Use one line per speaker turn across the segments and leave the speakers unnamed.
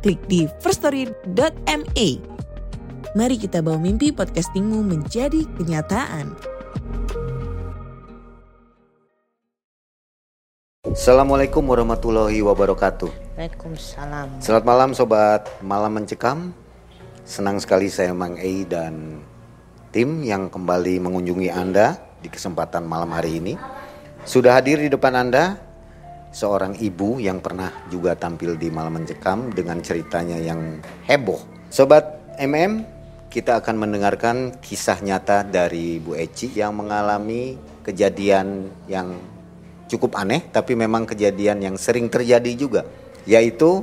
klik di firststory.me. Mari kita bawa mimpi podcastingmu menjadi kenyataan.
Assalamualaikum warahmatullahi wabarakatuh.
Waalaikumsalam.
Selamat malam sobat Malam Mencekam. Senang sekali saya Mang Ei dan tim yang kembali mengunjungi Anda di kesempatan malam hari ini. Sudah hadir di depan Anda seorang ibu yang pernah juga tampil di Malam Mencekam dengan ceritanya yang heboh. Sobat MM, kita akan mendengarkan kisah nyata dari Bu Eci yang mengalami kejadian yang cukup aneh tapi memang kejadian yang sering terjadi juga yaitu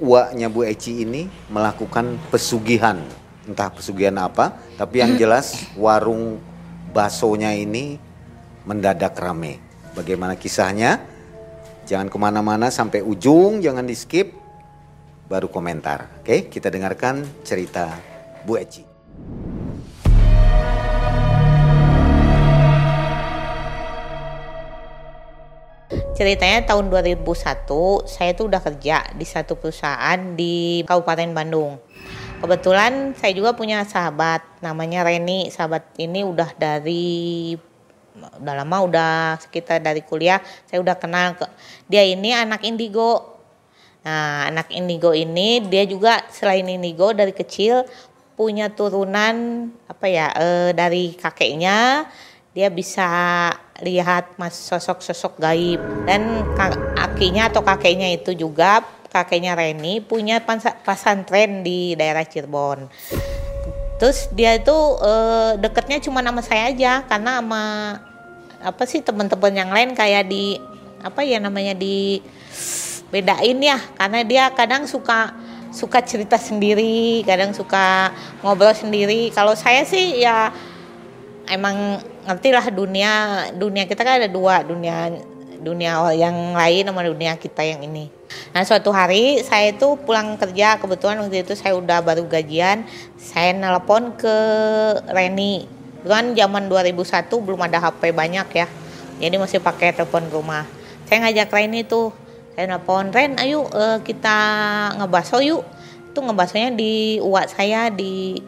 uaknya Bu Eci ini melakukan pesugihan. Entah pesugihan apa tapi yang jelas warung baksonya ini mendadak rame. Bagaimana kisahnya jangan ke mana-mana sampai ujung jangan di skip baru komentar oke kita dengarkan cerita Bu Eci
Ceritanya tahun 2001 saya tuh udah kerja di satu perusahaan di Kabupaten Bandung. Kebetulan saya juga punya sahabat namanya Reni. Sahabat ini udah dari udah lama udah sekitar dari kuliah saya udah kenal ke dia ini anak indigo. Nah, anak indigo ini dia juga selain indigo dari kecil punya turunan apa ya eh, dari kakeknya dia bisa lihat mas sosok-sosok gaib dan akinya atau kakeknya itu juga kakeknya Reni punya pesantren di daerah Cirebon. Terus dia itu eh, deketnya cuma nama saya aja karena sama apa sih teman-teman yang lain kayak di apa ya namanya di bedain ya karena dia kadang suka suka cerita sendiri, kadang suka ngobrol sendiri. Kalau saya sih ya emang ngerti lah dunia dunia kita kan ada dua dunia dunia yang lain sama dunia kita yang ini. Nah suatu hari saya itu pulang kerja kebetulan waktu itu saya udah baru gajian saya nelpon ke Reni. Kan zaman 2001 belum ada HP banyak ya jadi masih pakai telepon rumah. Saya ngajak Reni tuh saya nelpon Ren ayo uh, kita ngebaso yuk. Itu ngebasonya di uak saya di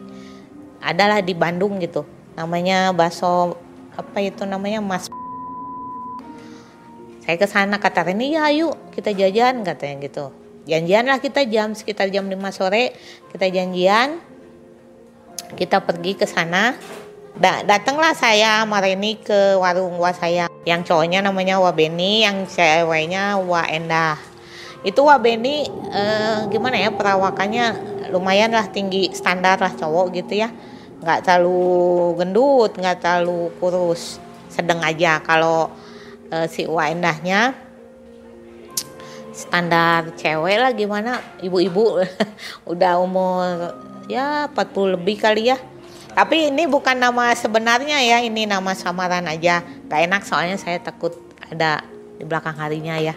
adalah di Bandung gitu namanya baso apa itu namanya Mas saya ke sana kata Reni ya yuk kita jajan katanya gitu. Janjian lah kita jam sekitar jam 5 sore kita janjian kita pergi ke sana. Da datanglah saya sama Reni ke warung wa saya yang cowoknya namanya Wabeni yang ceweknya Wa Endah. Itu Wabeni eh, gimana ya perawakannya lumayan lah tinggi standar lah cowok gitu ya. Nggak terlalu gendut nggak terlalu kurus sedang aja. Kalau uh, si Wa Endahnya standar cewek lah gimana? Ibu-ibu. Udah umur ya 40 lebih kali ya. Tapi ini bukan nama sebenarnya ya ini nama samaran aja. Gak enak soalnya saya takut ada di belakang harinya ya.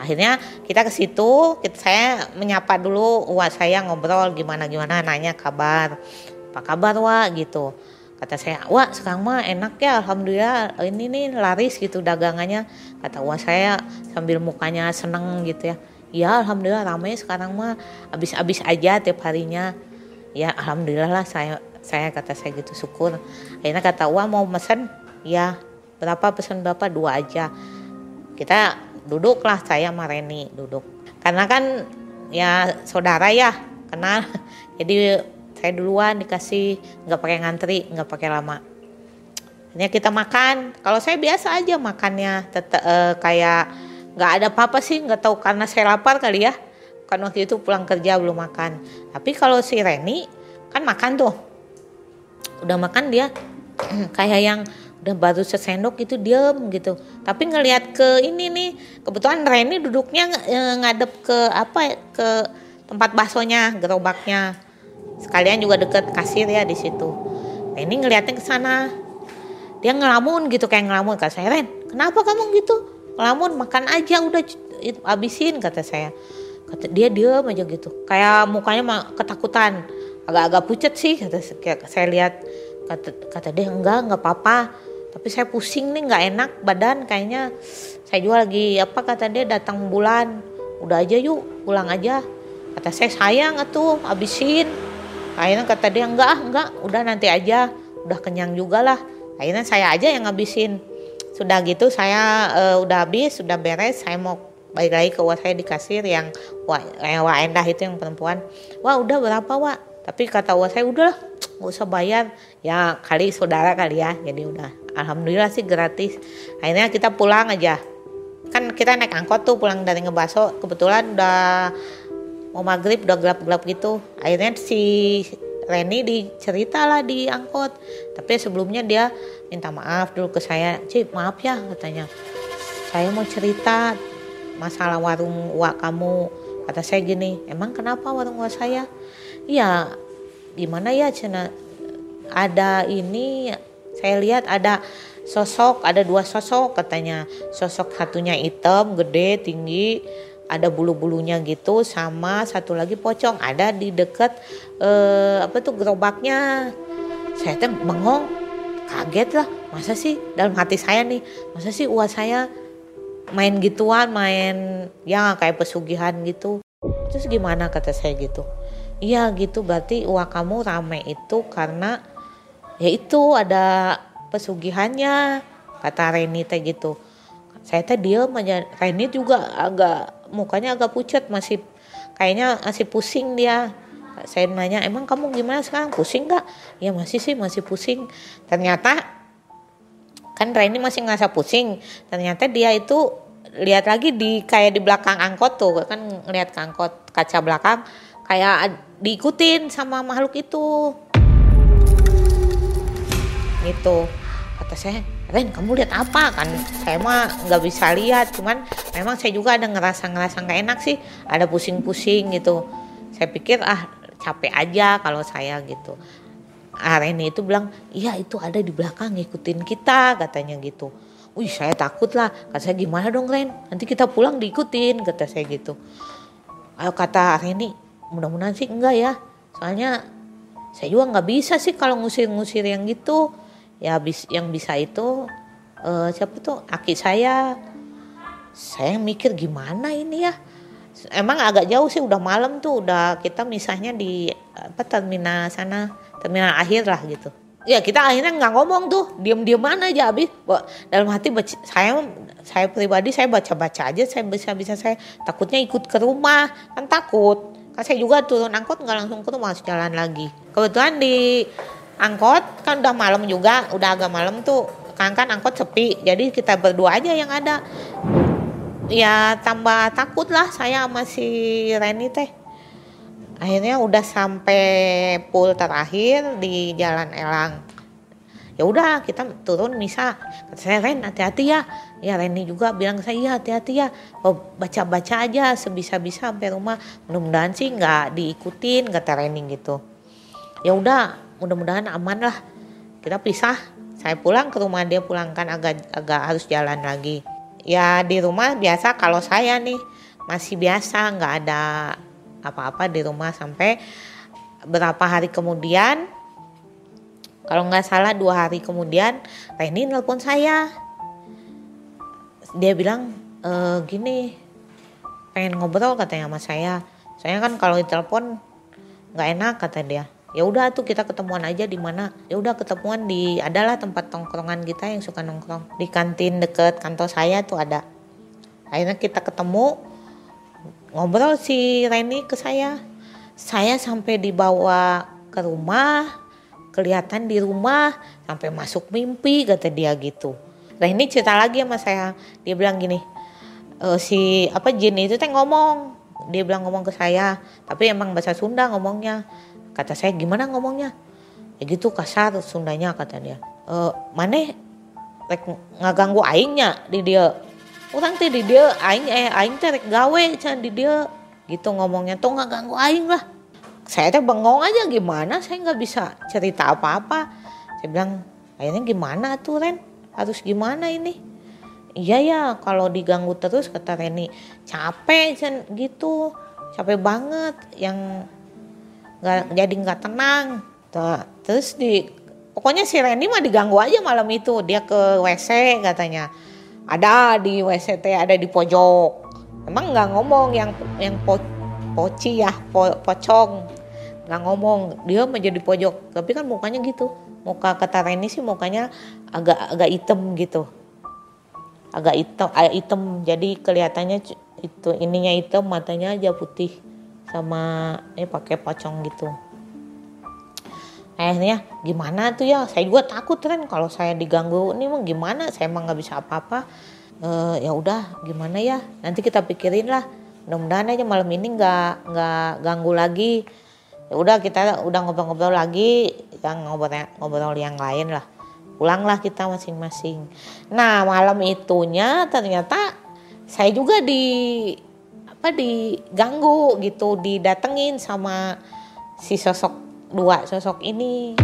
Akhirnya kita ke situ kita saya menyapa dulu uak saya ngobrol gimana gimana nanya kabar. Apa kabar wa gitu kata saya wah sekarang mah enak ya alhamdulillah ini nih laris gitu dagangannya. Kata wah saya sambil mukanya seneng gitu ya. Ya alhamdulillah ramai sekarang mah habis-habis aja tiap harinya. Ya alhamdulillah lah saya saya kata saya gitu syukur. Akhirnya kata wah mau mesen ya berapa pesan berapa? Dua aja. Kita duduklah saya sama Reni duduk. Karena kan ya saudara ya kenal. Jadi saya duluan dikasih nggak pakai ngantri nggak pakai lama. Ini kita makan. Kalau saya biasa aja makannya tetap uh, kayak nggak ada apa-apa sih nggak tahu karena saya lapar kali ya. Kan waktu itu pulang kerja belum makan. Tapi kalau si Reni kan makan tuh. Udah makan dia kayak yang udah baru sesendok itu diem gitu. Tapi ngelihat ke ini nih kebetulan Reni duduknya ngadep ke apa ke tempat baksonya gerobaknya sekalian juga deket kasir ya di situ. Nah ini ngeliatnya ke sana. Dia ngelamun gitu kayak ngelamun. Kata saya Ren kenapa kamu gitu? Ngelamun makan aja udah habisin kata saya. Kata dia diam aja gitu. Kayak mukanya ketakutan. Agak-agak pucat sih kata saya lihat. Kata kata dia enggak enggak apa-apa. Tapi saya pusing nih nggak enak badan kayaknya saya juga lagi apa kata dia datang bulan. Udah aja yuk pulang aja. Kata saya sayang tuh habisin akhirnya kata dia enggak ah enggak. Udah nanti aja. Udah kenyang juga lah. Akhirnya saya aja yang ngabisin. Sudah gitu saya uh, udah habis sudah beres saya mau balik lagi ke uang saya di kasir yang wah, endah itu yang perempuan. Wah udah berapa wah tapi kata uang saya udah nggak usah bayar. Ya kali saudara kali ya. Jadi udah alhamdulillah sih gratis. Akhirnya kita pulang aja. Kan kita naik angkot tuh pulang dari ngebaso. Kebetulan udah mau maghrib udah gelap-gelap gitu. Akhirnya si Reni dicerita lah di angkot tapi sebelumnya dia minta maaf dulu ke saya. Cip maaf ya katanya. Saya mau cerita masalah warung uak kamu. Kata saya gini emang kenapa warung uak saya? Iya gimana ya cina? Ada ini saya lihat ada sosok ada dua sosok katanya. Sosok satunya hitam gede tinggi ada bulu-bulunya gitu sama satu lagi pocong ada di dekat eh, apa tuh gerobaknya. Saya tuh bengong kaget lah masa sih dalam hati saya nih masa sih uang saya main gituan main ya kayak pesugihan gitu. Terus gimana kata saya gitu. Iya gitu berarti uang kamu rame itu karena ya itu ada pesugihannya kata Reni teh gitu. Saya teh dia aja Reni juga agak mukanya agak pucat masih kayaknya masih pusing dia. Saya nanya emang kamu gimana sekarang? Pusing gak ya masih sih masih pusing. Ternyata kan Reni masih ngerasa pusing. Ternyata dia itu lihat lagi di kayak di belakang angkot tuh kan ngeliat ke angkot kaca belakang kayak diikutin sama makhluk itu. Gitu. Kata saya Ren kamu lihat apa? Kan saya mah nggak bisa lihat cuman memang saya juga ada ngerasa ngerasa nggak enak sih ada pusing-pusing gitu. Saya pikir ah capek aja kalau saya gitu. Ah Reni itu bilang iya itu ada di belakang ngikutin kita katanya gitu. Wih saya takut lah kata saya gimana dong Ren? Nanti kita pulang diikutin kata saya gitu. Ayo kata Reni mudah-mudahan sih enggak ya. Soalnya saya juga nggak bisa sih kalau ngusir-ngusir yang gitu ya bis yang bisa itu uh, siapa tuh? Aki saya. Saya mikir gimana ini ya? Emang agak jauh sih udah malam tuh udah kita misahnya di apa terminal sana terminal akhir lah gitu. Ya kita akhirnya nggak ngomong tuh diem-diem mana aja habis. Dalam hati baca, saya saya pribadi saya baca-baca aja saya bisa bisa saya takutnya ikut ke rumah. Kan takut. Kan saya juga turun angkot nggak langsung ke rumah jalan lagi. Kebetulan di angkot kan udah malam juga udah agak malam tuh. Kan kan angkot sepi jadi kita berdua aja yang ada. Ya tambah takut lah saya sama si Reni teh. Akhirnya udah sampai pool terakhir di Jalan Elang. Ya udah kita turun bisa. Kata saya Ren hati-hati ya. Ya Reni juga bilang saya iya hati-hati ya. Oh, baca-baca aja sebisa-bisa sampai rumah. Mudah-mudahan sih nggak diikutin kata Reni gitu. Ya udah mudah-mudahan aman lah. Kita pisah saya pulang ke rumah dia pulangkan agak agak harus jalan lagi. Ya di rumah biasa kalau saya nih masih biasa nggak ada apa-apa di rumah sampai berapa hari kemudian. Kalau nggak salah dua hari kemudian Reni nelpon saya. Dia bilang e, gini pengen ngobrol katanya sama saya. Saya kan kalau ditelepon nggak enak kata dia ya udah tuh kita ketemuan aja di mana. Ya udah ketemuan di adalah tempat tongkrongan kita yang suka nongkrong. Di kantin deket kantor saya tuh ada. Akhirnya kita ketemu ngobrol si Reni ke saya. Saya sampai dibawa ke rumah kelihatan di rumah sampai masuk mimpi kata dia gitu. Reni cerita lagi sama saya. Dia bilang gini e, si apa jin itu teh ngomong. Dia bilang ngomong ke saya. Tapi emang bahasa Sunda ngomongnya kata saya gimana ngomongnya? Ya gitu kasar Sundanya kata dia. E, mana rek ngaganggu aingnya di dia? Orang teh di dia aing eh aing teh rek gawe can di dia. Gitu ngomongnya tuh nggak ganggu aing lah. Saya teh bengong aja gimana? Saya nggak bisa cerita apa-apa. Saya bilang akhirnya gimana tuh Ren? Harus gimana ini? Iya ya kalau diganggu terus kata Reni. Capek gitu. Capek banget yang nggak jadi nggak tenang. Terus di pokoknya si Reni mah diganggu aja malam itu. Dia ke WC katanya. Ada di WC ada di pojok. Emang nggak ngomong yang yang po, poci ya po, pocong. Nggak ngomong. Dia menjadi pojok. Tapi kan mukanya gitu. Muka kata Reni sih mukanya agak agak hitam gitu. Agak hitam agak hitam. Jadi kelihatannya itu ininya hitam matanya aja putih sama ini pakai pocong gitu. Akhirnya gimana tuh ya? Saya juga takut kan kalau saya diganggu ini mah gimana? Saya emang nggak bisa apa-apa. E, ya udah gimana ya? Nanti kita pikirin lah. Mudah-mudahan aja malam ini nggak nggak ganggu lagi. Ya udah kita udah ngobrol-ngobrol lagi kita ngobrol ngobrol yang lain lah. Pulanglah kita masing-masing. Nah malam itunya ternyata saya juga di apa diganggu gitu, didatengin sama si sosok dua sosok ini.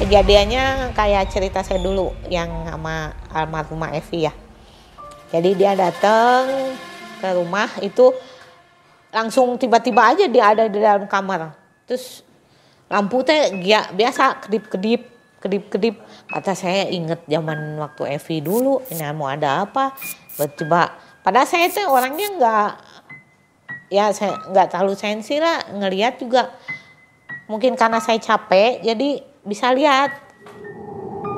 Kejadiannya kayak cerita saya dulu yang sama almarhumah Evi ya. Jadi dia datang ke rumah itu langsung tiba-tiba aja dia ada di dalam kamar. Terus lampu teh biasa kedip-kedip kedip-kedip kata saya inget zaman waktu Evi dulu ini mau ada apa coba pada saya tuh orangnya nggak ya saya nggak terlalu sensi lah ngelihat juga. Mungkin karena saya capek jadi bisa lihat.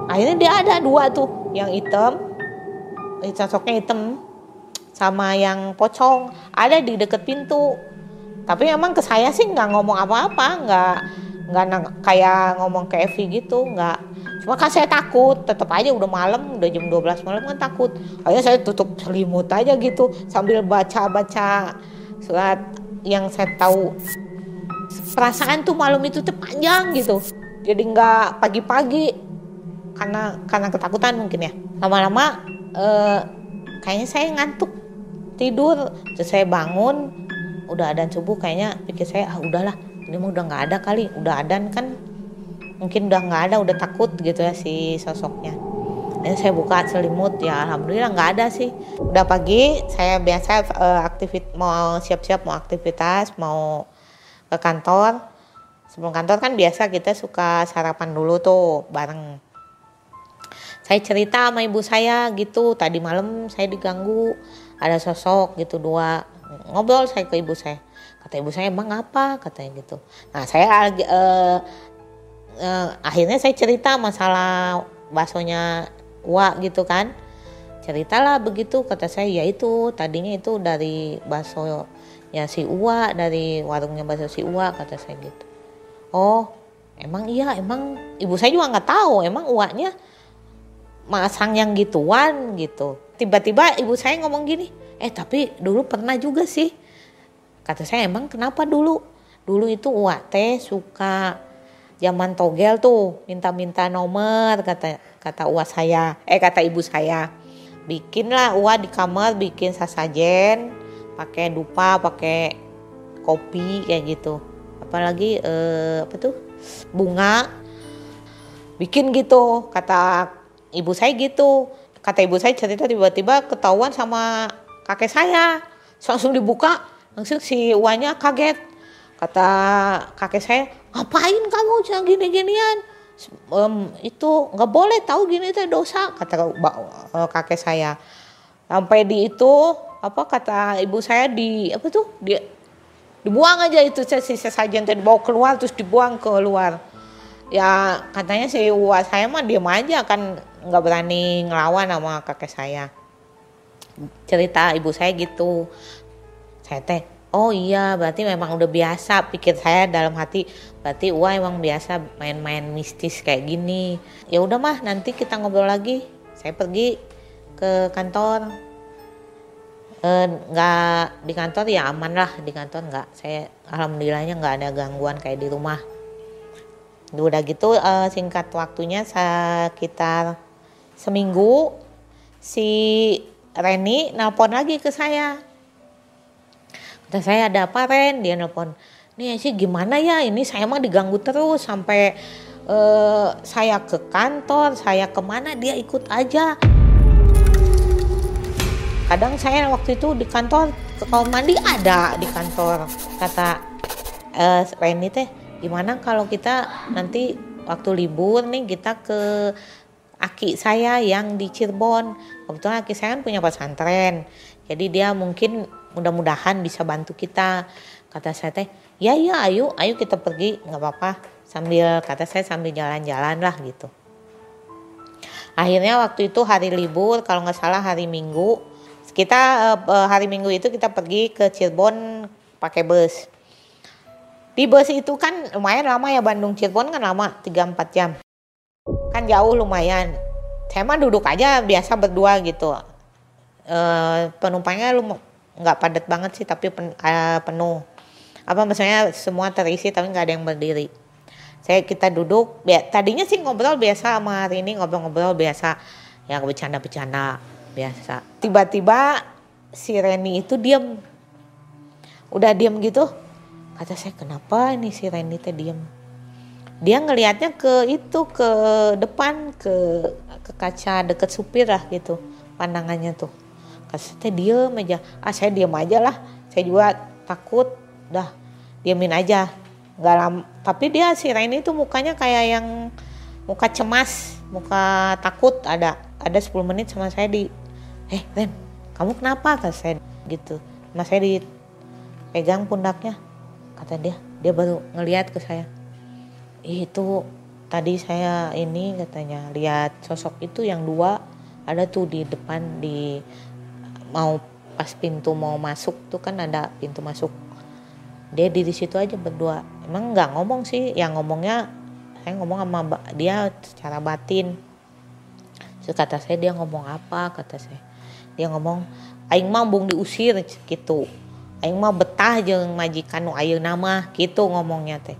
Akhirnya dia ada dua tuh yang hitam sosoknya hitam sama yang pocong. Ada di deket pintu. Tapi emang ke saya sih nggak ngomong apa-apa nggak nggak kayak ngomong ke Evi gitu nggak cuma kan saya takut tetap aja udah malam udah jam 12 malam kan takut. Akhirnya saya tutup selimut aja gitu sambil baca-baca surat yang saya tahu. Perasaan tuh malam itu tuh panjang gitu. Jadi nggak pagi-pagi karena karena ketakutan mungkin ya. Lama-lama eh, kayaknya saya ngantuk tidur. Terus saya bangun udah ada subuh kayaknya pikir saya ah udahlah ini mah udah nggak ada kali udah ada kan mungkin udah nggak ada udah takut gitu ya si sosoknya. Dan saya buka selimut ya alhamdulillah nggak ada sih. Udah pagi saya biasa uh, aktivit mau siap-siap mau aktivitas mau ke kantor. Sebelum kantor kan biasa kita suka sarapan dulu tuh bareng. Saya cerita sama ibu saya gitu tadi malam saya diganggu ada sosok gitu dua ngobrol saya ke ibu saya. Kata ibu saya emang apa? Katanya gitu. Nah saya uh, uh, akhirnya saya cerita masalah baksonya Wa gitu kan. Ceritalah begitu kata saya ya itu tadinya itu dari bakso ya si Uwa dari warungnya bakso si Uwa kata saya gitu. Oh emang iya emang ibu saya juga nggak tahu emang uaknya masang yang gituan gitu. Tiba-tiba ibu saya ngomong gini eh tapi dulu pernah juga sih. Kata saya emang kenapa dulu? Dulu itu uak teh suka zaman togel tuh minta-minta nomor kata kata uak saya eh kata ibu saya. Bikinlah uak di kamar bikin sasajen pakai dupa pakai kopi kayak gitu. Apalagi eh, apa tuh bunga. Bikin gitu kata ibu saya gitu. Kata ibu saya cerita tiba-tiba ketahuan sama kakek saya. Langsung dibuka langsung si uanya kaget kata kakek saya ngapain kamu jangan gini-ginian? Um, itu nggak boleh tahu gini itu dosa kata uh, kakek saya. Sampai di itu apa kata ibu saya di apa tuh dia dibuang aja itu sisa sajian tadi dibawa keluar terus dibuang keluar ya katanya si uwa saya mah diam aja kan nggak berani ngelawan sama kakek saya. Cerita ibu saya gitu. Saya teh oh iya berarti memang udah biasa pikir saya dalam hati berarti wah emang biasa main-main mistis kayak gini. Ya udah mah nanti kita ngobrol lagi. Saya pergi ke kantor. Eh, nggak di kantor ya aman lah di kantor nggak. Saya alhamdulillahnya nggak ada gangguan kayak di rumah. Udah gitu uh, singkat waktunya sekitar seminggu si Reni nelpon lagi ke saya saya ada apa Ren? Dia nelpon nih sih gimana ya? Ini saya mah diganggu terus sampai uh, saya ke kantor saya ke mana dia ikut aja. Kadang saya waktu itu di kantor ke kamar mandi ada di kantor kata uh, Reni teh gimana kalau kita nanti waktu libur nih kita ke aki saya yang di Cirebon? Kebetulan aki saya kan punya pesantren jadi dia mungkin mudah-mudahan bisa bantu kita kata saya teh. Ya ya ayo ayo kita pergi nggak apa-apa sambil kata saya sambil jalan-jalan lah gitu. Akhirnya waktu itu hari libur kalau nggak salah hari minggu kita uh, hari minggu itu kita pergi ke Cirebon pakai bus. Di bus itu kan lumayan lama ya Bandung Cirebon kan lama 3-4 jam. Kan jauh lumayan. Saya mah duduk aja biasa berdua gitu. E, penumpangnya lu nggak padat banget sih tapi pen, uh, penuh. Apa maksudnya semua terisi tapi nggak ada yang berdiri. Saya kita duduk ya, tadinya sih ngobrol biasa sama hari ini ngobrol-ngobrol biasa. Ya bercanda-bercanda biasa. Tiba-tiba si Reni itu diem. Udah diem gitu kata saya kenapa ini si Reni teh diem? Dia ngelihatnya ke itu ke depan ke ke kaca deket supir lah gitu pandangannya tuh kasih diem aja. Ah saya diem aja lah. Saya juga takut. Dah diemin aja. Nggak lama tapi dia si Raini tuh mukanya kayak yang muka cemas muka takut. Ada ada 10 menit sama saya di eh Ren kamu kenapa? kata saya. Gitu. Mas saya dipegang pundaknya. Kata dia dia baru ngelihat ke saya. Itu tadi saya ini katanya lihat sosok itu yang dua. Ada tuh di depan di mau pas pintu mau masuk tuh kan ada pintu masuk. Dia di situ aja berdua. Emang nggak ngomong sih. Yang ngomongnya saya ngomong sama dia secara batin. Terus kata saya dia ngomong apa? kata saya. Dia ngomong aing mah bung diusir gitu. Aing mah betah jeung majikan nu ayeuna nama gitu ngomongnya teh.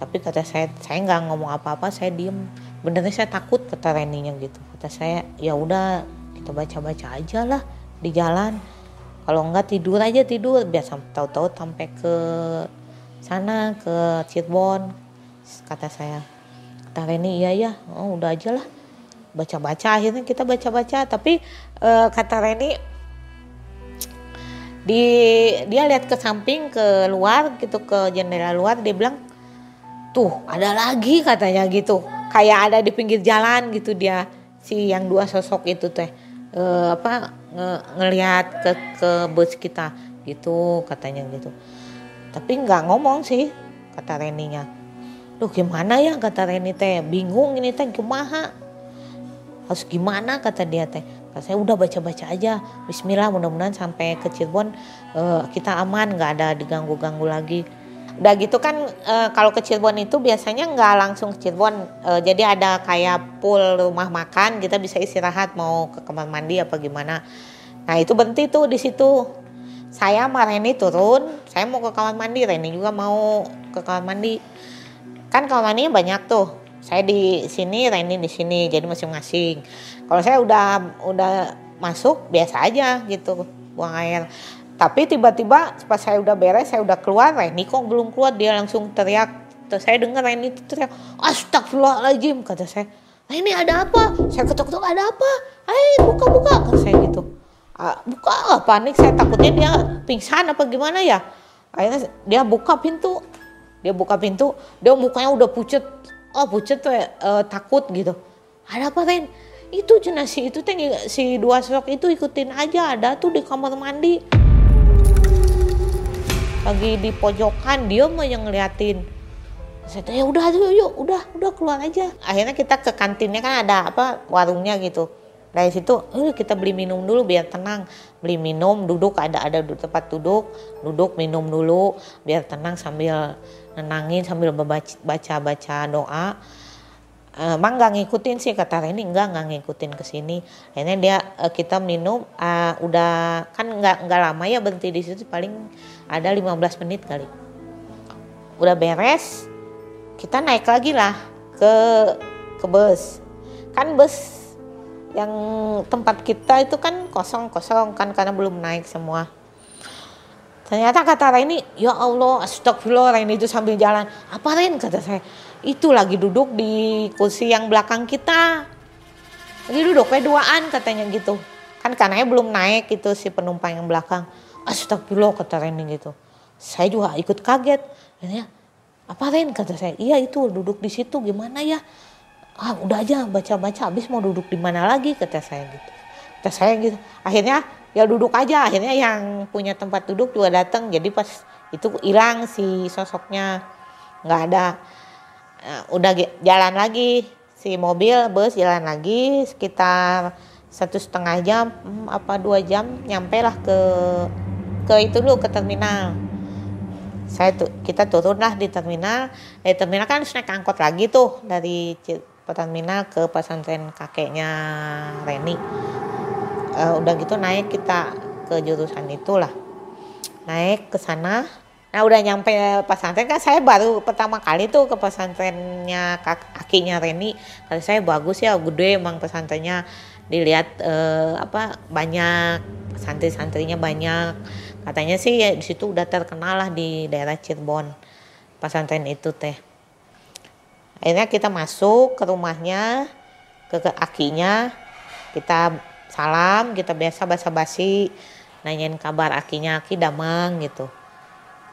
Tapi kata saya saya nggak ngomong apa-apa saya diem. Benernya saya takut kata Reninya gitu. Kata saya ya udah kita baca-baca aja lah di jalan. Kalau enggak tidur aja tidur biasa tahu-tahu sampai ke sana ke Cirebon kata saya. Kata Reni iya ya oh udah aja lah baca-baca. Akhirnya kita baca-baca tapi uh, kata Reni di dia lihat ke samping ke luar gitu ke jendela luar dia bilang tuh ada lagi katanya gitu. Kayak ada di pinggir jalan gitu dia si yang dua sosok itu teh e, apa nge, ngelihat ke ke bus kita. Gitu katanya gitu. Tapi nggak ngomong sih kata Reninya. Duh gimana ya kata Reni teh? Bingung ini teh gimana harus gimana kata dia teh? Kata saya udah baca-baca aja. Bismillah mudah-mudahan sampai ke Cirebon uh, kita aman nggak ada diganggu-ganggu lagi udah gitu kan e, kalau ke Cirebon itu biasanya nggak langsung ke Cirebon. E, jadi ada kayak pool rumah makan kita bisa istirahat mau ke kamar mandi apa gimana. Nah itu berhenti tuh di situ. Saya sama Reni turun saya mau ke kamar mandi Reni juga mau ke kamar mandi. Kan kamar mandinya banyak tuh. Saya di sini Reni di sini jadi masing-masing. Kalau saya udah udah masuk biasa aja gitu buang air tapi tiba-tiba pas saya udah beres saya udah keluar Reni kok belum keluar? Dia langsung teriak. Terus saya dengar Reni teriak astagfirullahaladzim kata saya. Ini ada apa? Saya ketuk-ketuk ada apa? Ayo buka-buka kata saya gitu. Ah, buka lah panik. Saya takutnya dia pingsan apa gimana ya? Akhirnya dia buka pintu. Dia buka pintu dia mukanya udah pucet. Oh pucet tuh uh, takut gitu. Ada apa Ren? Itu jenazah itu teh si dua sosok itu ikutin aja ada tuh di kamar mandi lagi di pojokan dia mah yang ngeliatin. Saya tanya ya udah yuk yuk udah udah keluar aja. Akhirnya kita ke kantinnya kan ada apa warungnya gitu. Dari situ uh, kita beli minum dulu biar tenang. Beli minum duduk ada ada tempat duduk. Duduk minum dulu biar tenang sambil nenangin sambil baca baca, baca emang nggak ngikutin sih kata Reni. Enggak nggak ngikutin ke sini. Akhirnya dia uh, kita minum uh, udah kan nggak nggak lama ya berhenti di situ paling ada 15 menit kali. Udah beres kita naik lagi lah ke ke bus. Kan bus yang tempat kita itu kan kosong kosong kan karena belum naik semua Ternyata kata Reni, ya Allah, astagfirullah Reni itu sambil jalan. Apa Ren? Kata saya, itu lagi duduk di kursi yang belakang kita. Lagi duduk kayak duaan katanya gitu. Kan karena belum naik itu si penumpang yang belakang. Astagfirullah kata Reni gitu. Saya juga ikut kaget. Reni, apa Ren? Kata saya, iya itu duduk di situ gimana ya? Ah udah aja baca-baca habis mau duduk di mana lagi kata saya gitu. Kata saya gitu. Akhirnya ya duduk aja. Akhirnya yang punya tempat duduk juga datang jadi pas itu hilang si sosoknya. Nggak ada. Uh, udah jalan lagi. Si mobil bus jalan lagi. Sekitar satu setengah jam hmm, apa dua jam nyampe lah ke ke itu dulu ke terminal. Saya tuh kita turun lah di terminal. Dari terminal kan naik angkot lagi tuh. Dari terminal ke pesantren kakeknya Reni uh, udah gitu naik kita ke jurusan itulah. Naik ke sana. Nah udah nyampe pesantren kan saya baru pertama kali tuh ke pesantrennya kakinya Reni. Kali saya bagus ya gede emang pesantrennya. Dilihat uh, apa banyak santri-santrinya banyak. Katanya sih ya di situ udah terkenal lah di daerah Cirebon pesantren itu teh. Akhirnya kita masuk ke rumahnya ke, ke akinya. Kita salam kita biasa basa-basi nanyain kabar akinya aki damang gitu.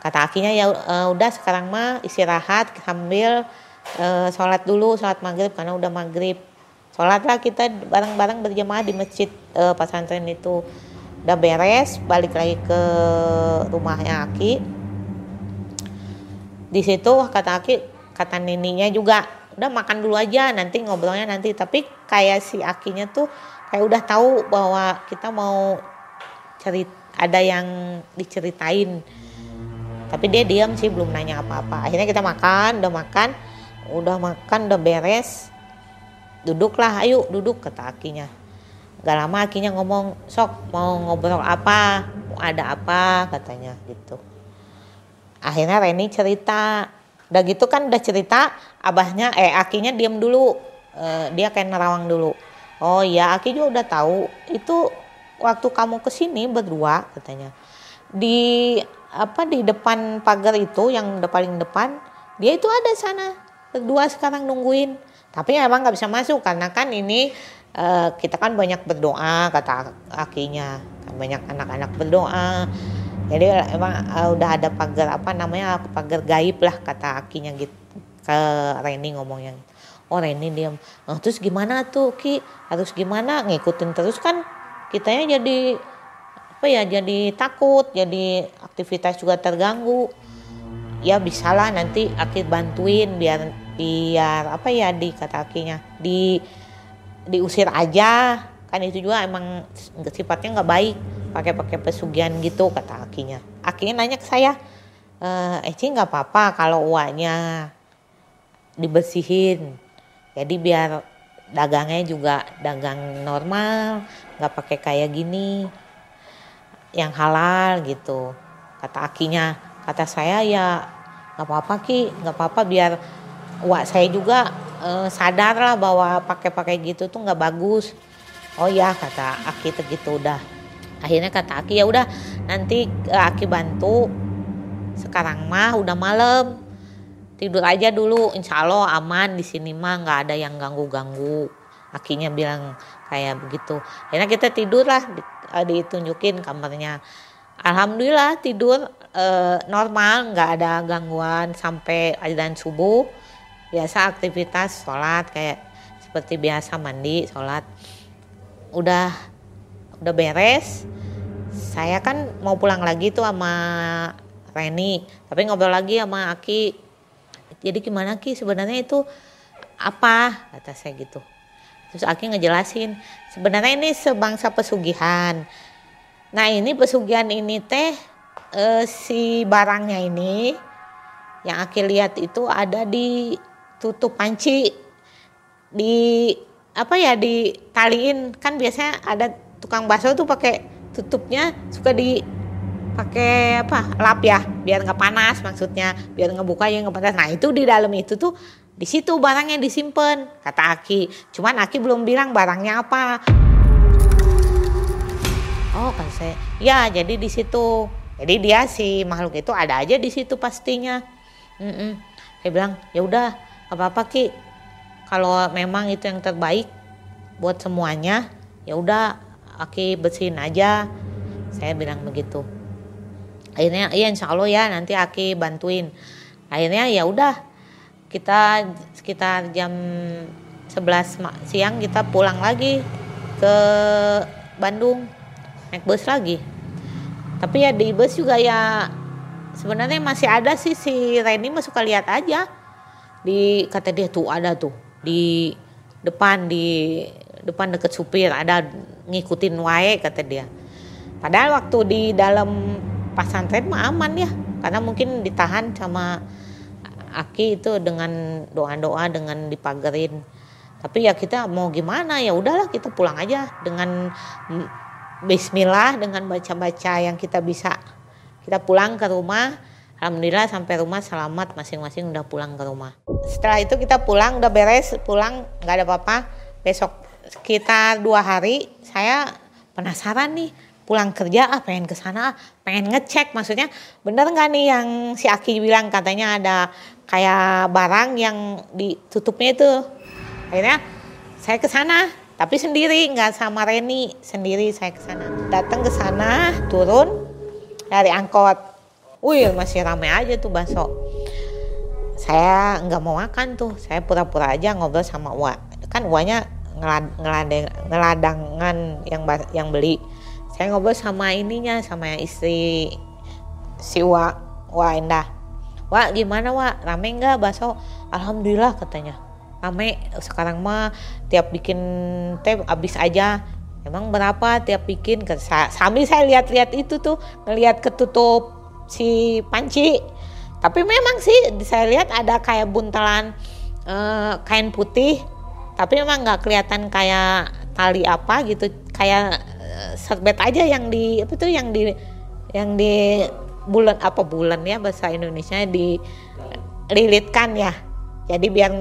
Kata akinya ya uh, udah sekarang mah istirahat sambil uh, sholat dulu sholat maghrib karena udah maghrib. Sholatlah kita bareng-bareng berjamaah di masjid uh, pesantren itu. Udah beres balik lagi ke rumahnya aki. Di situ kata aki kata nininya juga udah makan dulu aja nanti ngobrolnya nanti. Tapi kayak si akinya tuh kayak udah tahu bahwa kita mau cerit ada yang diceritain. Tapi dia diam sih belum nanya apa-apa. Akhirnya kita makan udah makan udah makan udah beres. Duduklah ayo duduk kata akinya. Gak lama akinya ngomong sok mau ngobrol apa? Mau ada apa? katanya gitu. Akhirnya Reni cerita. Udah gitu kan udah cerita abahnya eh akinya diam dulu. Uh, dia kayak nerawang dulu Oh iya, Aki juga udah tahu. Itu waktu kamu ke sini berdua katanya. Di apa di depan pagar itu yang udah paling depan, dia itu ada sana. Berdua sekarang nungguin. Tapi emang nggak bisa masuk karena kan ini uh, kita kan banyak berdoa kata akinya. Banyak anak-anak berdoa. Jadi emang uh, udah ada pagar apa namanya pagar gaib lah kata akinya gitu ke Reni ngomongnya oh Reni diam oh, terus gimana tuh Ki? Harus gimana? Ngikutin terus kan kitanya jadi apa ya jadi takut jadi aktivitas juga terganggu. Ya bisalah nanti Aki bantuin biar biar apa ya di kata Akinya di diusir aja. Kan itu juga emang sifatnya nggak baik pakai pakai pesugihan gitu kata Akinya. Akinya nanya ke saya eh Eci nggak apa-apa kalau uangnya dibersihin jadi biar dagangnya juga dagang normal nggak pakai kayak gini yang halal gitu. Kata akinya kata saya ya nggak apa-apa ki. Nggak apa-apa biar wak saya juga eh, sadar lah bahwa pakai-pakai gitu tuh nggak bagus. Oh ya kata aki gitu udah. Akhirnya kata aki ya udah nanti eh, aki bantu. Sekarang mah udah malam tidur aja dulu insya Allah aman di sini mah nggak ada yang ganggu ganggu akinya bilang kayak begitu. Akhirnya kita tidur lah di, uh, ditunjukin kamarnya. Alhamdulillah tidur uh, normal nggak ada gangguan sampai adzan subuh. Biasa aktivitas sholat kayak seperti biasa mandi sholat. Udah udah beres. Saya kan mau pulang lagi tuh sama Reni tapi ngobrol lagi sama Aki jadi gimana Ki sebenarnya itu apa? Kata saya gitu. Terus Aki ngejelasin sebenarnya ini sebangsa pesugihan. Nah ini pesugihan ini teh eh, si barangnya ini yang Aki lihat itu ada di tutup panci di apa ya ditaliin. Kan biasanya ada tukang bakso tuh pakai tutupnya suka di pakai apa lap ya biar nggak panas maksudnya biar ngebuka ya nggak panas. Nah itu di dalam itu tuh di situ barangnya disimpan kata Aki. Cuman Aki belum bilang barangnya apa. Oh kan saya ya jadi di situ. Jadi dia si makhluk itu ada aja di situ pastinya. Mm-mm. saya bilang ya udah apa apa ki. Kalau memang itu yang terbaik buat semuanya ya udah aki bersihin aja. Saya bilang begitu akhirnya iya insya Allah ya nanti aki bantuin. Akhirnya ya udah kita sekitar jam 11 ma- siang kita pulang lagi ke Bandung. Naik bus lagi. Tapi ya di bus juga ya sebenarnya masih ada sih si Reni mah suka lihat aja. Di kata dia tuh ada tuh di depan di depan deket supir ada ngikutin wae kata dia. Padahal waktu di dalam pesantren mah aman ya. Karena mungkin ditahan sama Aki itu dengan doa-doa dengan dipagerin. Tapi ya kita mau gimana ya udahlah kita pulang aja dengan Bismillah dengan baca-baca yang kita bisa. Kita pulang ke rumah Alhamdulillah sampai rumah selamat masing-masing udah pulang ke rumah. Setelah itu kita pulang udah beres pulang nggak ada apa-apa. Besok sekitar dua hari saya penasaran nih pulang kerja ah pengen ke sana ah, pengen ngecek. Maksudnya bener nggak nih yang si Aki bilang? Katanya ada kayak barang yang ditutupnya itu. Akhirnya saya ke sana tapi sendiri nggak sama Reni. Sendiri saya ke sana. Datang ke sana turun dari angkot. Wih masih ramai aja tuh bakso. Saya nggak mau makan tuh. Saya pura-pura aja ngobrol sama Wa. Kan Wanya ngelad, ngeladang, ngeladangan yang yang beli saya ngobrol sama ininya sama yang istri si Wa Wa Endah. Wa gimana Wa? Rame nggak bakso? Alhamdulillah katanya. Rame sekarang mah tiap bikin teh habis aja. Emang berapa tiap bikin? Sambil saya lihat-lihat itu tuh ngelihat ketutup si panci. Tapi memang sih saya lihat ada kayak buntelan eh, kain putih. Tapi memang nggak kelihatan kayak tali apa gitu kayak serbet aja yang di apa tuh yang di yang di bulan apa bulan ya bahasa Indonesia di lilitkan ya. Jadi biar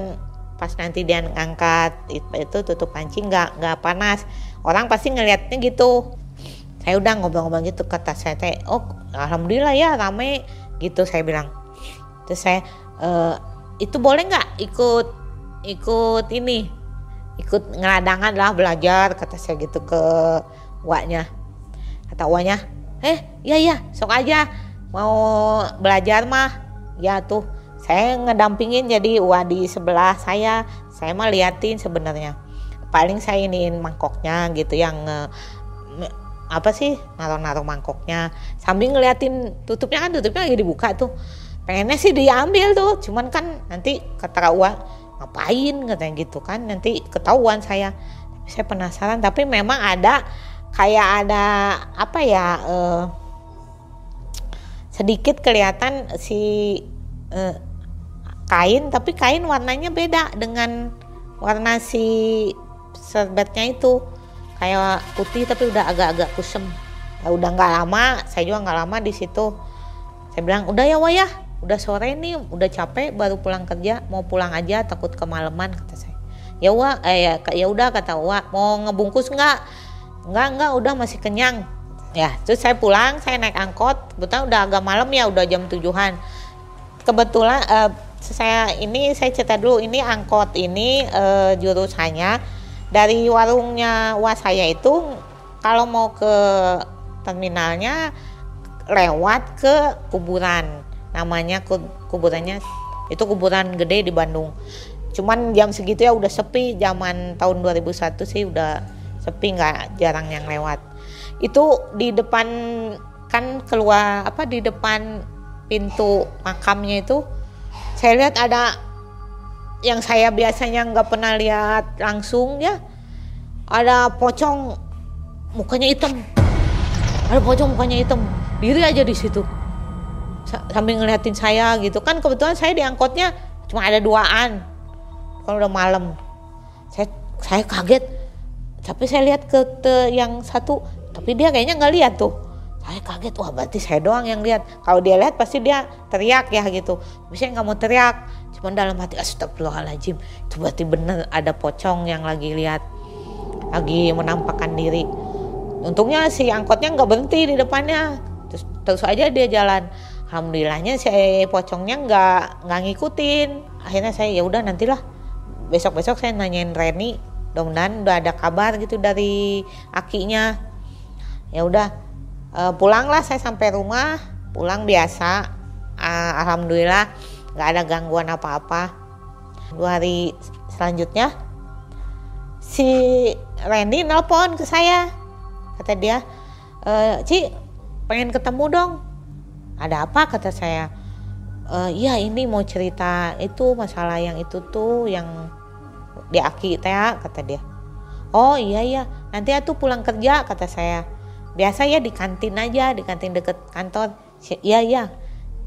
pas nanti dia ngangkat itu, itu tutup panci nggak nggak panas. Orang pasti ngelihatnya gitu. Saya udah ngobrol-ngobrol gitu kata saya teh oh alhamdulillah ya rame. Gitu saya bilang. Terus saya "Eh, itu boleh nggak ikut ikut ini ikut ngeladangan lah belajar kata saya gitu ke waknya. Kata waknya eh iya iya sok aja. Mau belajar mah. Ya tuh saya ngedampingin jadi wah di sebelah saya. Saya mah liatin sebenarnya. Paling saya iniin mangkoknya gitu yang me- apa sih naruh-naruh mangkoknya. Sambil ngeliatin tutupnya kan tutupnya lagi dibuka tuh. Pengennya sih diambil tuh cuman kan nanti kata Wa ngapain? katanya gitu kan nanti ketahuan saya. Saya penasaran tapi memang ada kayak ada apa ya eh, sedikit kelihatan si eh, kain tapi kain warnanya beda dengan warna si serbetnya itu. Kayak putih tapi udah agak-agak kusem Ya udah nggak lama saya juga nggak lama di situ. Saya bilang udah ya wah ya udah sore nih udah capek baru pulang kerja mau pulang aja takut kemalaman kata saya. Ya wah eh ya, ya udah kata wah mau ngebungkus nggak nggak nggak udah masih kenyang. Ya terus saya pulang saya naik angkot. Kebetulan udah agak malam ya udah jam tujuhan. Kebetulan eh, saya ini saya cerita dulu ini angkot ini eh, jurusannya dari warungnya wah saya itu kalau mau ke terminalnya lewat ke kuburan. Namanya ku- kuburannya itu kuburan gede di Bandung. Cuman jam segitu ya udah sepi. Zaman tahun 2001 sih udah sepi nggak jarang yang lewat. Itu di depan kan keluar apa di depan pintu makamnya itu saya lihat ada yang saya biasanya nggak pernah lihat langsung ya. Ada pocong mukanya hitam. Ada pocong mukanya hitam. Diri aja di situ. Sa- sambil ngeliatin saya gitu. Kan kebetulan saya di angkotnya cuma ada duaan. Kalau udah malam. Saya saya kaget tapi saya lihat ke, te- yang satu tapi dia kayaknya nggak lihat tuh. Saya kaget wah berarti saya doang yang lihat. Kalau dia lihat pasti dia teriak ya gitu. Tapi nggak mau teriak. Cuman dalam hati astagfirullahaladzim itu berarti bener ada pocong yang lagi lihat lagi menampakkan diri. Untungnya si angkotnya nggak berhenti di depannya. Terus terus aja dia jalan. Alhamdulillahnya si pocongnya nggak nggak ngikutin. Akhirnya saya ya udah nantilah. Besok besok saya nanyain Reni mudah-mudahan udah ada kabar gitu dari akinya. Ya udah uh, pulanglah saya sampai rumah. Pulang biasa. Uh, alhamdulillah nggak ada gangguan apa-apa. Dua hari selanjutnya si Randy nelpon ke saya. Kata dia e, Ci pengen ketemu dong. Ada apa? kata saya. E, iya ini mau cerita itu masalah yang itu tuh yang di aki teh kata dia. Oh iya iya. Nanti aku pulang kerja kata saya. Biasa ya di kantin aja di kantin deket kantor. Iya iya.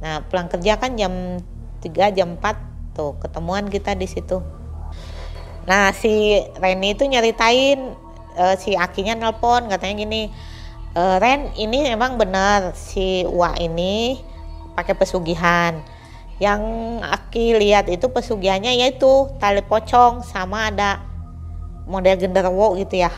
Nah pulang kerja kan jam 3 jam 4 tuh ketemuan kita di situ. Nah si Reni itu nyeritain uh, si akinya nelpon katanya gini e, Ren ini memang benar si Wa ini pakai pesugihan yang Aki lihat itu pesugihannya yaitu tali pocong sama ada model genderuwo gitu ya.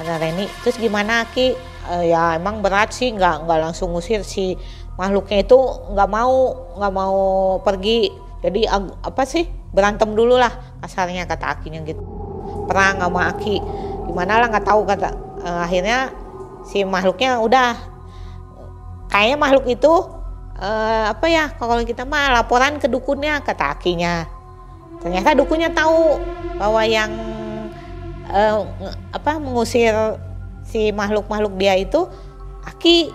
Ada Reni. Terus gimana Aki? E, ya emang berat sih nggak nggak langsung ngusir si makhluknya itu nggak mau nggak mau pergi. Jadi apa sih? Berantem dulu lah kasarnya kata Akinya gitu. Perang sama Aki? Gimana lah nggak tahu kata e, akhirnya si makhluknya udah. Kayaknya makhluk itu uh, apa ya kalau kita mah laporan ke dukunnya kata akinya ternyata dukunnya tahu bahwa yang uh, apa mengusir si makhluk-makhluk dia itu aki.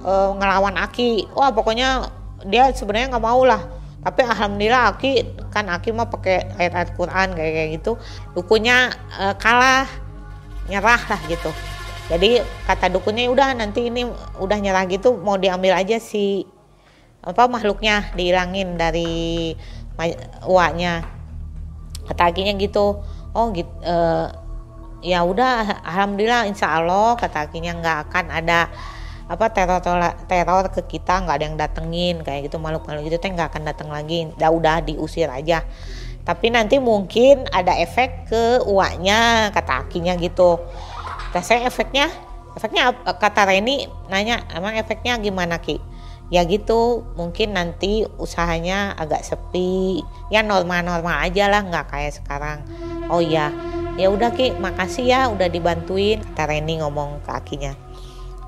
Uh, ngelawan aki. Wah pokoknya dia sebenarnya nggak mau lah. Tapi alhamdulillah Aki kan Aki mah pakai ayat-ayat Quran kayak kayak gitu. Dukunya uh, kalah nyerah lah gitu. Jadi kata dukunnya udah nanti ini udah nyerah gitu mau diambil aja si apa makhluknya dihilangin dari uaknya. Kata Akinya gitu oh gitu uh, ya udah alhamdulillah insya Allah kata Akinya nggak akan ada apa teror teror ke kita nggak ada yang datengin kayak gitu makhluk-makhluk itu teh nggak akan datang lagi udah udah diusir aja tapi nanti mungkin ada efek ke uaknya kata akinya gitu. Nah saya efeknya efeknya kata Reni nanya emang efeknya gimana ki? Ya gitu mungkin nanti usahanya agak sepi. Ya normal-normal aja lah nggak kayak sekarang. Oh ya ya udah ki makasih ya udah dibantuin kata Reni ngomong ke akinya.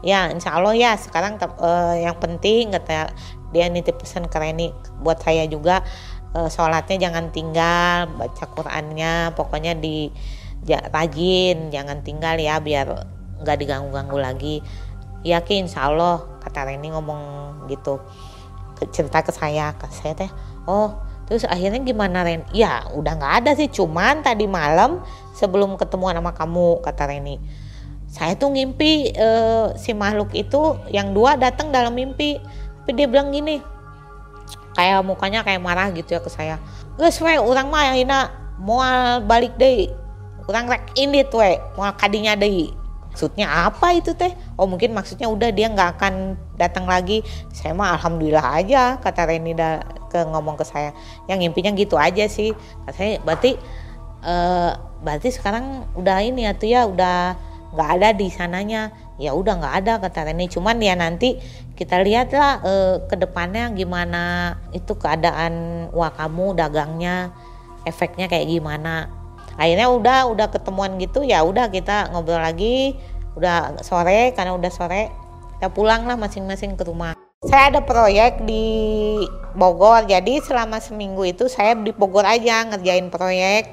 Ya insya Allah ya sekarang uh, yang penting kata dia nitip pesan ke Reni buat saya juga uh, sholatnya jangan tinggal baca Qurannya pokoknya di ja, rajin jangan tinggal ya biar nggak diganggu-ganggu lagi. Yakin insya Allah kata Reni ngomong gitu cerita ke saya ke saya teh oh terus akhirnya gimana Ren? Ya udah nggak ada sih cuman tadi malam sebelum ketemuan sama kamu kata Reni. Saya tuh ngimpi uh, si makhluk itu yang dua datang dalam mimpi tapi dia bilang gini kayak mukanya kayak marah gitu ya ke saya. Guys we orang mah ina mau balik deh. Orang rek ini tuh mau kadinya deh. Maksudnya apa itu teh? Oh mungkin maksudnya udah dia nggak akan datang lagi. Saya mah alhamdulillah aja kata Reni da, ke ngomong ke saya. Yang ngimpinya gitu aja sih. Saya berarti uh, berarti sekarang udah ini ya tuh ya udah nggak ada di sananya ya udah nggak ada kata Reni cuman ya nanti kita lihatlah e, ke depannya gimana itu keadaan wah kamu dagangnya efeknya kayak gimana. Akhirnya udah udah ketemuan gitu ya udah kita ngobrol lagi. Udah sore karena udah sore kita pulang lah masing-masing ke rumah. Saya ada proyek di Bogor jadi selama seminggu itu saya di Bogor aja ngerjain proyek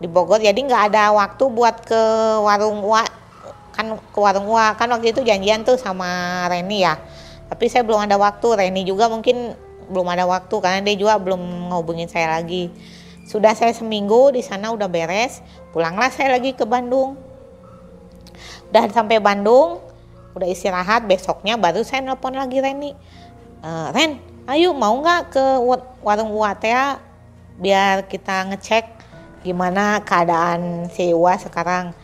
di Bogor. Jadi nggak ada waktu buat ke warung wa kan ke warung wa kan waktu itu janjian tuh sama Reni ya. Tapi saya belum ada waktu. Reni juga mungkin belum ada waktu karena dia juga belum ngehubungin saya lagi. Sudah saya seminggu di sana udah beres pulanglah saya lagi ke Bandung. Udah sampai Bandung udah istirahat besoknya baru saya nelpon lagi Reni. E, Ren ayo mau nggak ke warung Watea biar kita ngecek gimana keadaan si Iwa sekarang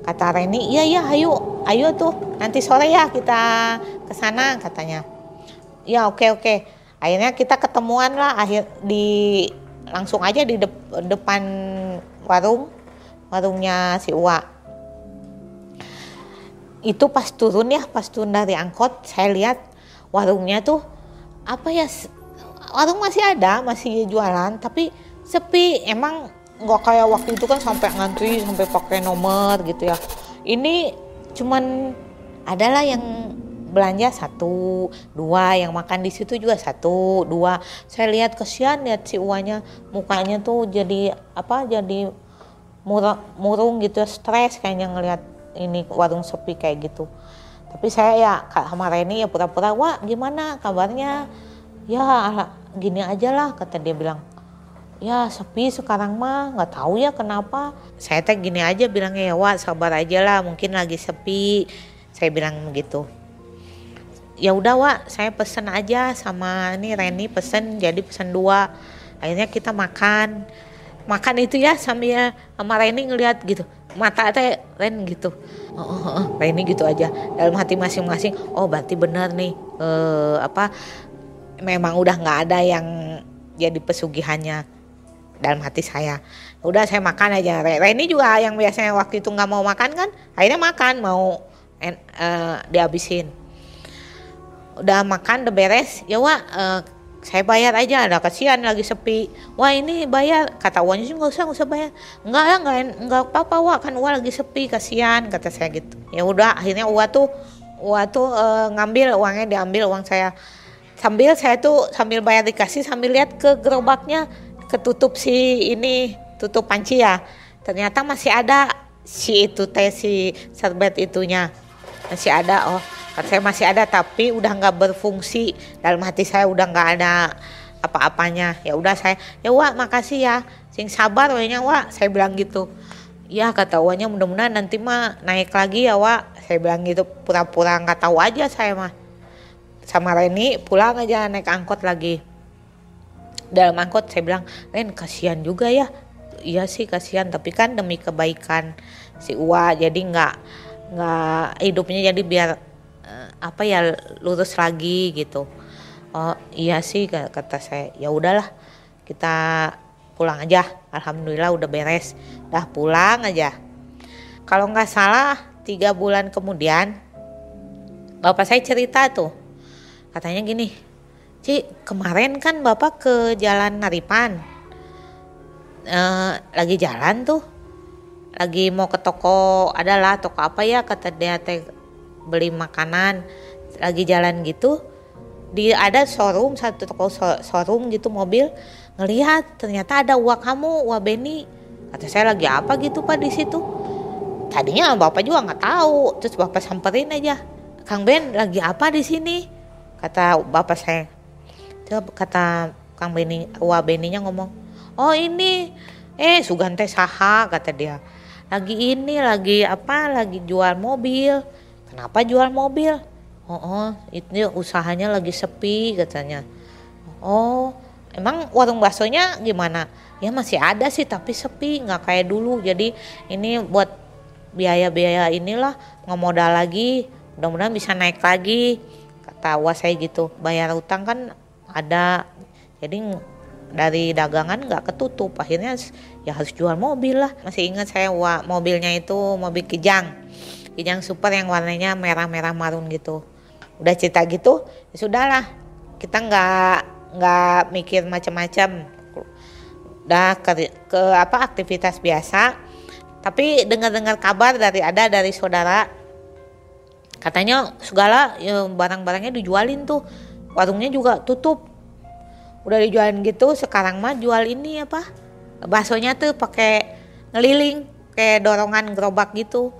kata Reni iya iya ayo ayo tuh nanti sore ya kita ke sana katanya. Ya oke oke. Akhirnya kita ketemuan lah akhir di langsung aja di dep, depan warung warungnya si Uwa. Itu pas turun ya pas turun dari angkot saya lihat warungnya tuh apa ya warung masih ada masih jualan tapi sepi emang nggak kayak waktu itu kan sampai ngantri sampai pakai nomor gitu ya. Ini cuman adalah yang belanja satu dua yang makan di situ juga satu dua. Saya lihat kesian lihat si uanya mukanya tuh jadi apa jadi murung, murung gitu stres kayaknya ngelihat ini warung sepi kayak gitu. Tapi saya ya sama Reni ya pura-pura wah gimana kabarnya? Ya gini aja lah kata dia bilang ya sepi sekarang mah nggak tahu ya kenapa. Saya teh gini aja bilangnya ya wah sabar aja lah mungkin lagi sepi. Saya bilang begitu. Ya udah wah saya pesen aja sama ini Reni pesen jadi pesen dua. Akhirnya kita makan. Makan itu ya sambil sama Reni ngeliat gitu. Mata teh Ren gitu. Oh, oh, oh, Reni gitu aja. Dalam hati masing-masing oh berarti benar nih eh, apa memang udah nggak ada yang jadi pesugihannya dalam hati saya. Udah saya makan aja. Reni juga yang biasanya waktu itu nggak mau makan kan akhirnya makan mau en, uh, dihabisin. Udah makan udah beres ya wah uh, saya bayar aja. Ada kasihan lagi sepi. Wah ini bayar. Kata uangnya sih nggak usah nggak usah bayar. Nggak ya nggak nggak apa-apa wah kan uang lagi sepi kasihan kata saya gitu. Ya udah akhirnya uang tuh uang tuh uh, ngambil uangnya diambil uang saya. Sambil saya tuh sambil bayar dikasih sambil lihat ke gerobaknya ketutup si ini tutup panci ya. Ternyata masih ada si itu teh si serbet itunya. Masih ada oh. Kan saya masih ada tapi udah nggak berfungsi. Dalam hati saya udah nggak ada apa-apanya. Ya udah saya ya wah makasih ya. Sing sabar wahnya wah saya bilang gitu. Ya kata wahnya mudah-mudahan nanti mah naik lagi ya wah saya bilang gitu pura-pura nggak -pura tahu aja saya mah. Sama Reni pulang aja naik angkot lagi dalam angkot saya bilang Ren kasihan juga ya. Iya sih kasihan tapi kan demi kebaikan si Uwa jadi nggak nggak hidupnya jadi biar apa ya lurus lagi gitu. Oh iya sih kata saya. Ya udahlah kita pulang aja. Alhamdulillah udah beres. Dah pulang aja. Kalau nggak salah tiga bulan kemudian bapak saya cerita tuh. Katanya gini Ci kemarin kan bapak ke jalan Naripan. Uh, lagi jalan tuh. Lagi mau ke toko adalah toko apa ya kata dia teh beli makanan. Lagi jalan gitu di ada showroom satu toko showroom gitu mobil. Ngelihat ternyata ada uang kamu uang Beni kata saya lagi apa gitu pak di situ? Tadinya bapak juga nggak tahu terus bapak samperin aja. Kang Ben lagi apa di sini? Kata bapak saya kata Kang Beni uang Beninya ngomong oh ini eh Sugante saha kata dia. Lagi ini lagi apa lagi jual mobil. Kenapa jual mobil? Oh, oh itu usahanya lagi sepi katanya. Oh emang warung baksonya gimana? Ya masih ada sih tapi sepi nggak kayak dulu. Jadi ini buat biaya-biaya inilah nggak modal lagi. Mudah-mudahan bisa naik lagi kata saya gitu. Bayar utang kan ada. Jadi dari dagangan nggak ketutup. Akhirnya ya harus jual mobil lah. Masih ingat saya mobilnya itu mobil kijang. Kijang super yang warnanya merah-merah marun gitu. Udah cerita gitu ya sudahlah. Kita nggak nggak mikir macam-macam. Udah ke, ke apa aktivitas biasa. Tapi dengar-dengar kabar dari ada dari saudara. Katanya segala ya, barang-barangnya dijualin tuh warungnya juga tutup. Udah dijualin gitu sekarang mah jual ini apa? Baksonya tuh pakai ngeliling kayak dorongan gerobak gitu.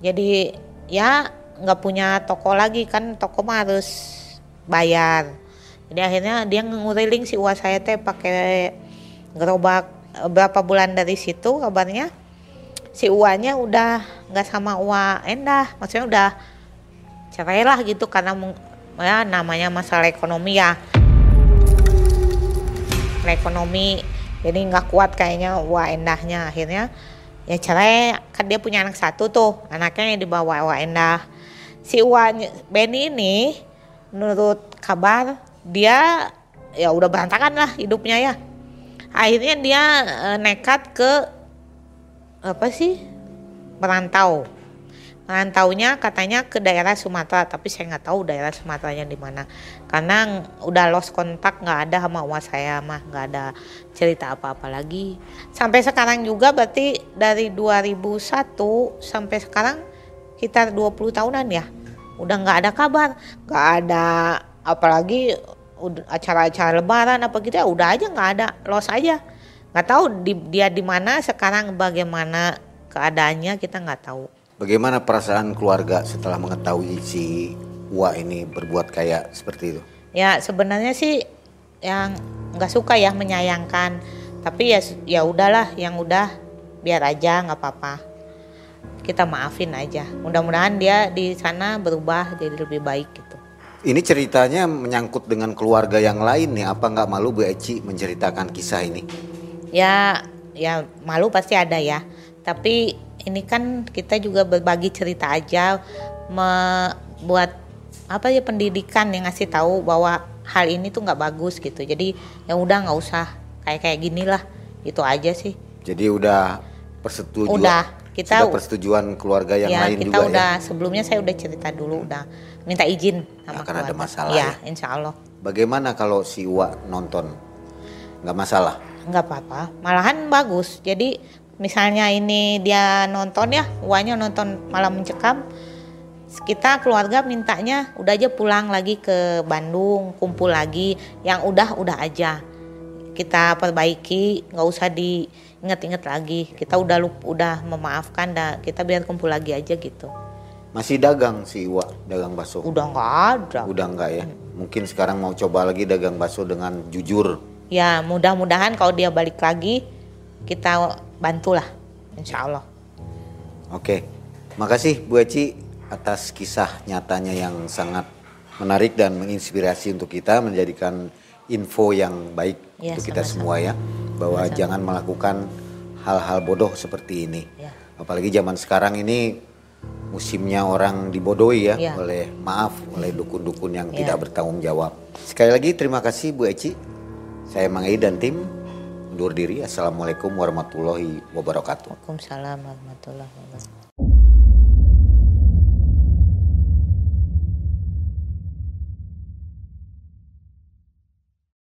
Jadi ya nggak punya toko lagi kan toko mah harus bayar. Jadi akhirnya dia nguriling si uang saya teh pakai gerobak. Berapa bulan dari situ kabarnya si uangnya udah nggak sama uang endah. Maksudnya udah cerai lah gitu karena ya namanya masalah ekonomi ya. Ekonomi jadi nggak kuat kayaknya uang endahnya akhirnya. Ya cerai kan dia punya anak satu tuh anaknya yang dibawa Ewa Endah. Si Wan Benny ini menurut kabar dia ya udah berantakan lah hidupnya ya. Akhirnya dia e, nekat ke apa sih merantau merantaunya katanya ke daerah Sumatera tapi saya nggak tahu daerah Sumateranya di mana. Karena udah lost kontak nggak ada sama uang saya mah nggak ada cerita apa-apa lagi. Sampai sekarang juga berarti dari 2001 sampai sekarang kita 20 tahunan ya udah nggak ada kabar. Nggak ada apalagi acara-acara lebaran apa gitu ya udah aja nggak ada lost aja. Nggak tahu di, dia di mana sekarang bagaimana keadaannya kita nggak tahu
Bagaimana perasaan keluarga setelah mengetahui si Wa ini berbuat kayak seperti itu?
Ya sebenarnya sih yang nggak suka ya menyayangkan, tapi ya ya udahlah yang udah biar aja nggak apa-apa. Kita maafin aja. Mudah-mudahan dia di sana berubah jadi lebih baik gitu.
Ini ceritanya menyangkut dengan keluarga yang lain nih. Apa nggak malu Bu Eci menceritakan kisah ini?
Ya, ya malu pasti ada ya. Tapi ini kan kita juga berbagi cerita aja membuat apa ya pendidikan yang ngasih tahu bahwa hal ini tuh nggak bagus gitu. Jadi ya udah nggak usah. Kayak kayak gini lah. Itu aja sih.
Jadi udah persetujuan
udah. Kita
sudah persetujuan keluarga yang
ya,
lain
kita
juga ya?
udah. Ya? sebelumnya saya udah cerita dulu udah minta izin sama
akan
keluarga.
ada masalah
ya,
ya?
insya Allah.
Bagaimana kalau si Wa nonton? Nggak masalah?
Nggak apa-apa. Malahan bagus. Jadi misalnya ini dia nonton ya uangnya nonton malam mencekam kita keluarga mintanya udah aja pulang lagi ke Bandung kumpul lagi yang udah udah aja. Kita perbaiki nggak usah diinget-inget lagi. Kita udah lup, udah memaafkan dah kita biar kumpul lagi aja gitu.
Masih dagang si Iwa dagang bakso?
Udah nggak ada.
Udah nggak ya? Mungkin sekarang mau coba lagi dagang bakso dengan jujur.
Ya mudah-mudahan kalau dia balik lagi kita bantulah insya Allah
oke makasih Bu Eci atas kisah nyatanya yang sangat menarik dan menginspirasi untuk kita menjadikan info yang baik ya, untuk kita semua ya bahwa sama -sama. jangan melakukan hal-hal bodoh seperti ini ya. apalagi zaman sekarang ini musimnya orang dibodohi ya, ya. oleh maaf oleh dukun-dukun yang ya. tidak bertanggung jawab sekali lagi terima kasih Bu Eci saya Mang dan tim undur diri. Assalamualaikum warahmatullahi wabarakatuh.
Waalaikumsalam warahmatullahi wabarakatuh.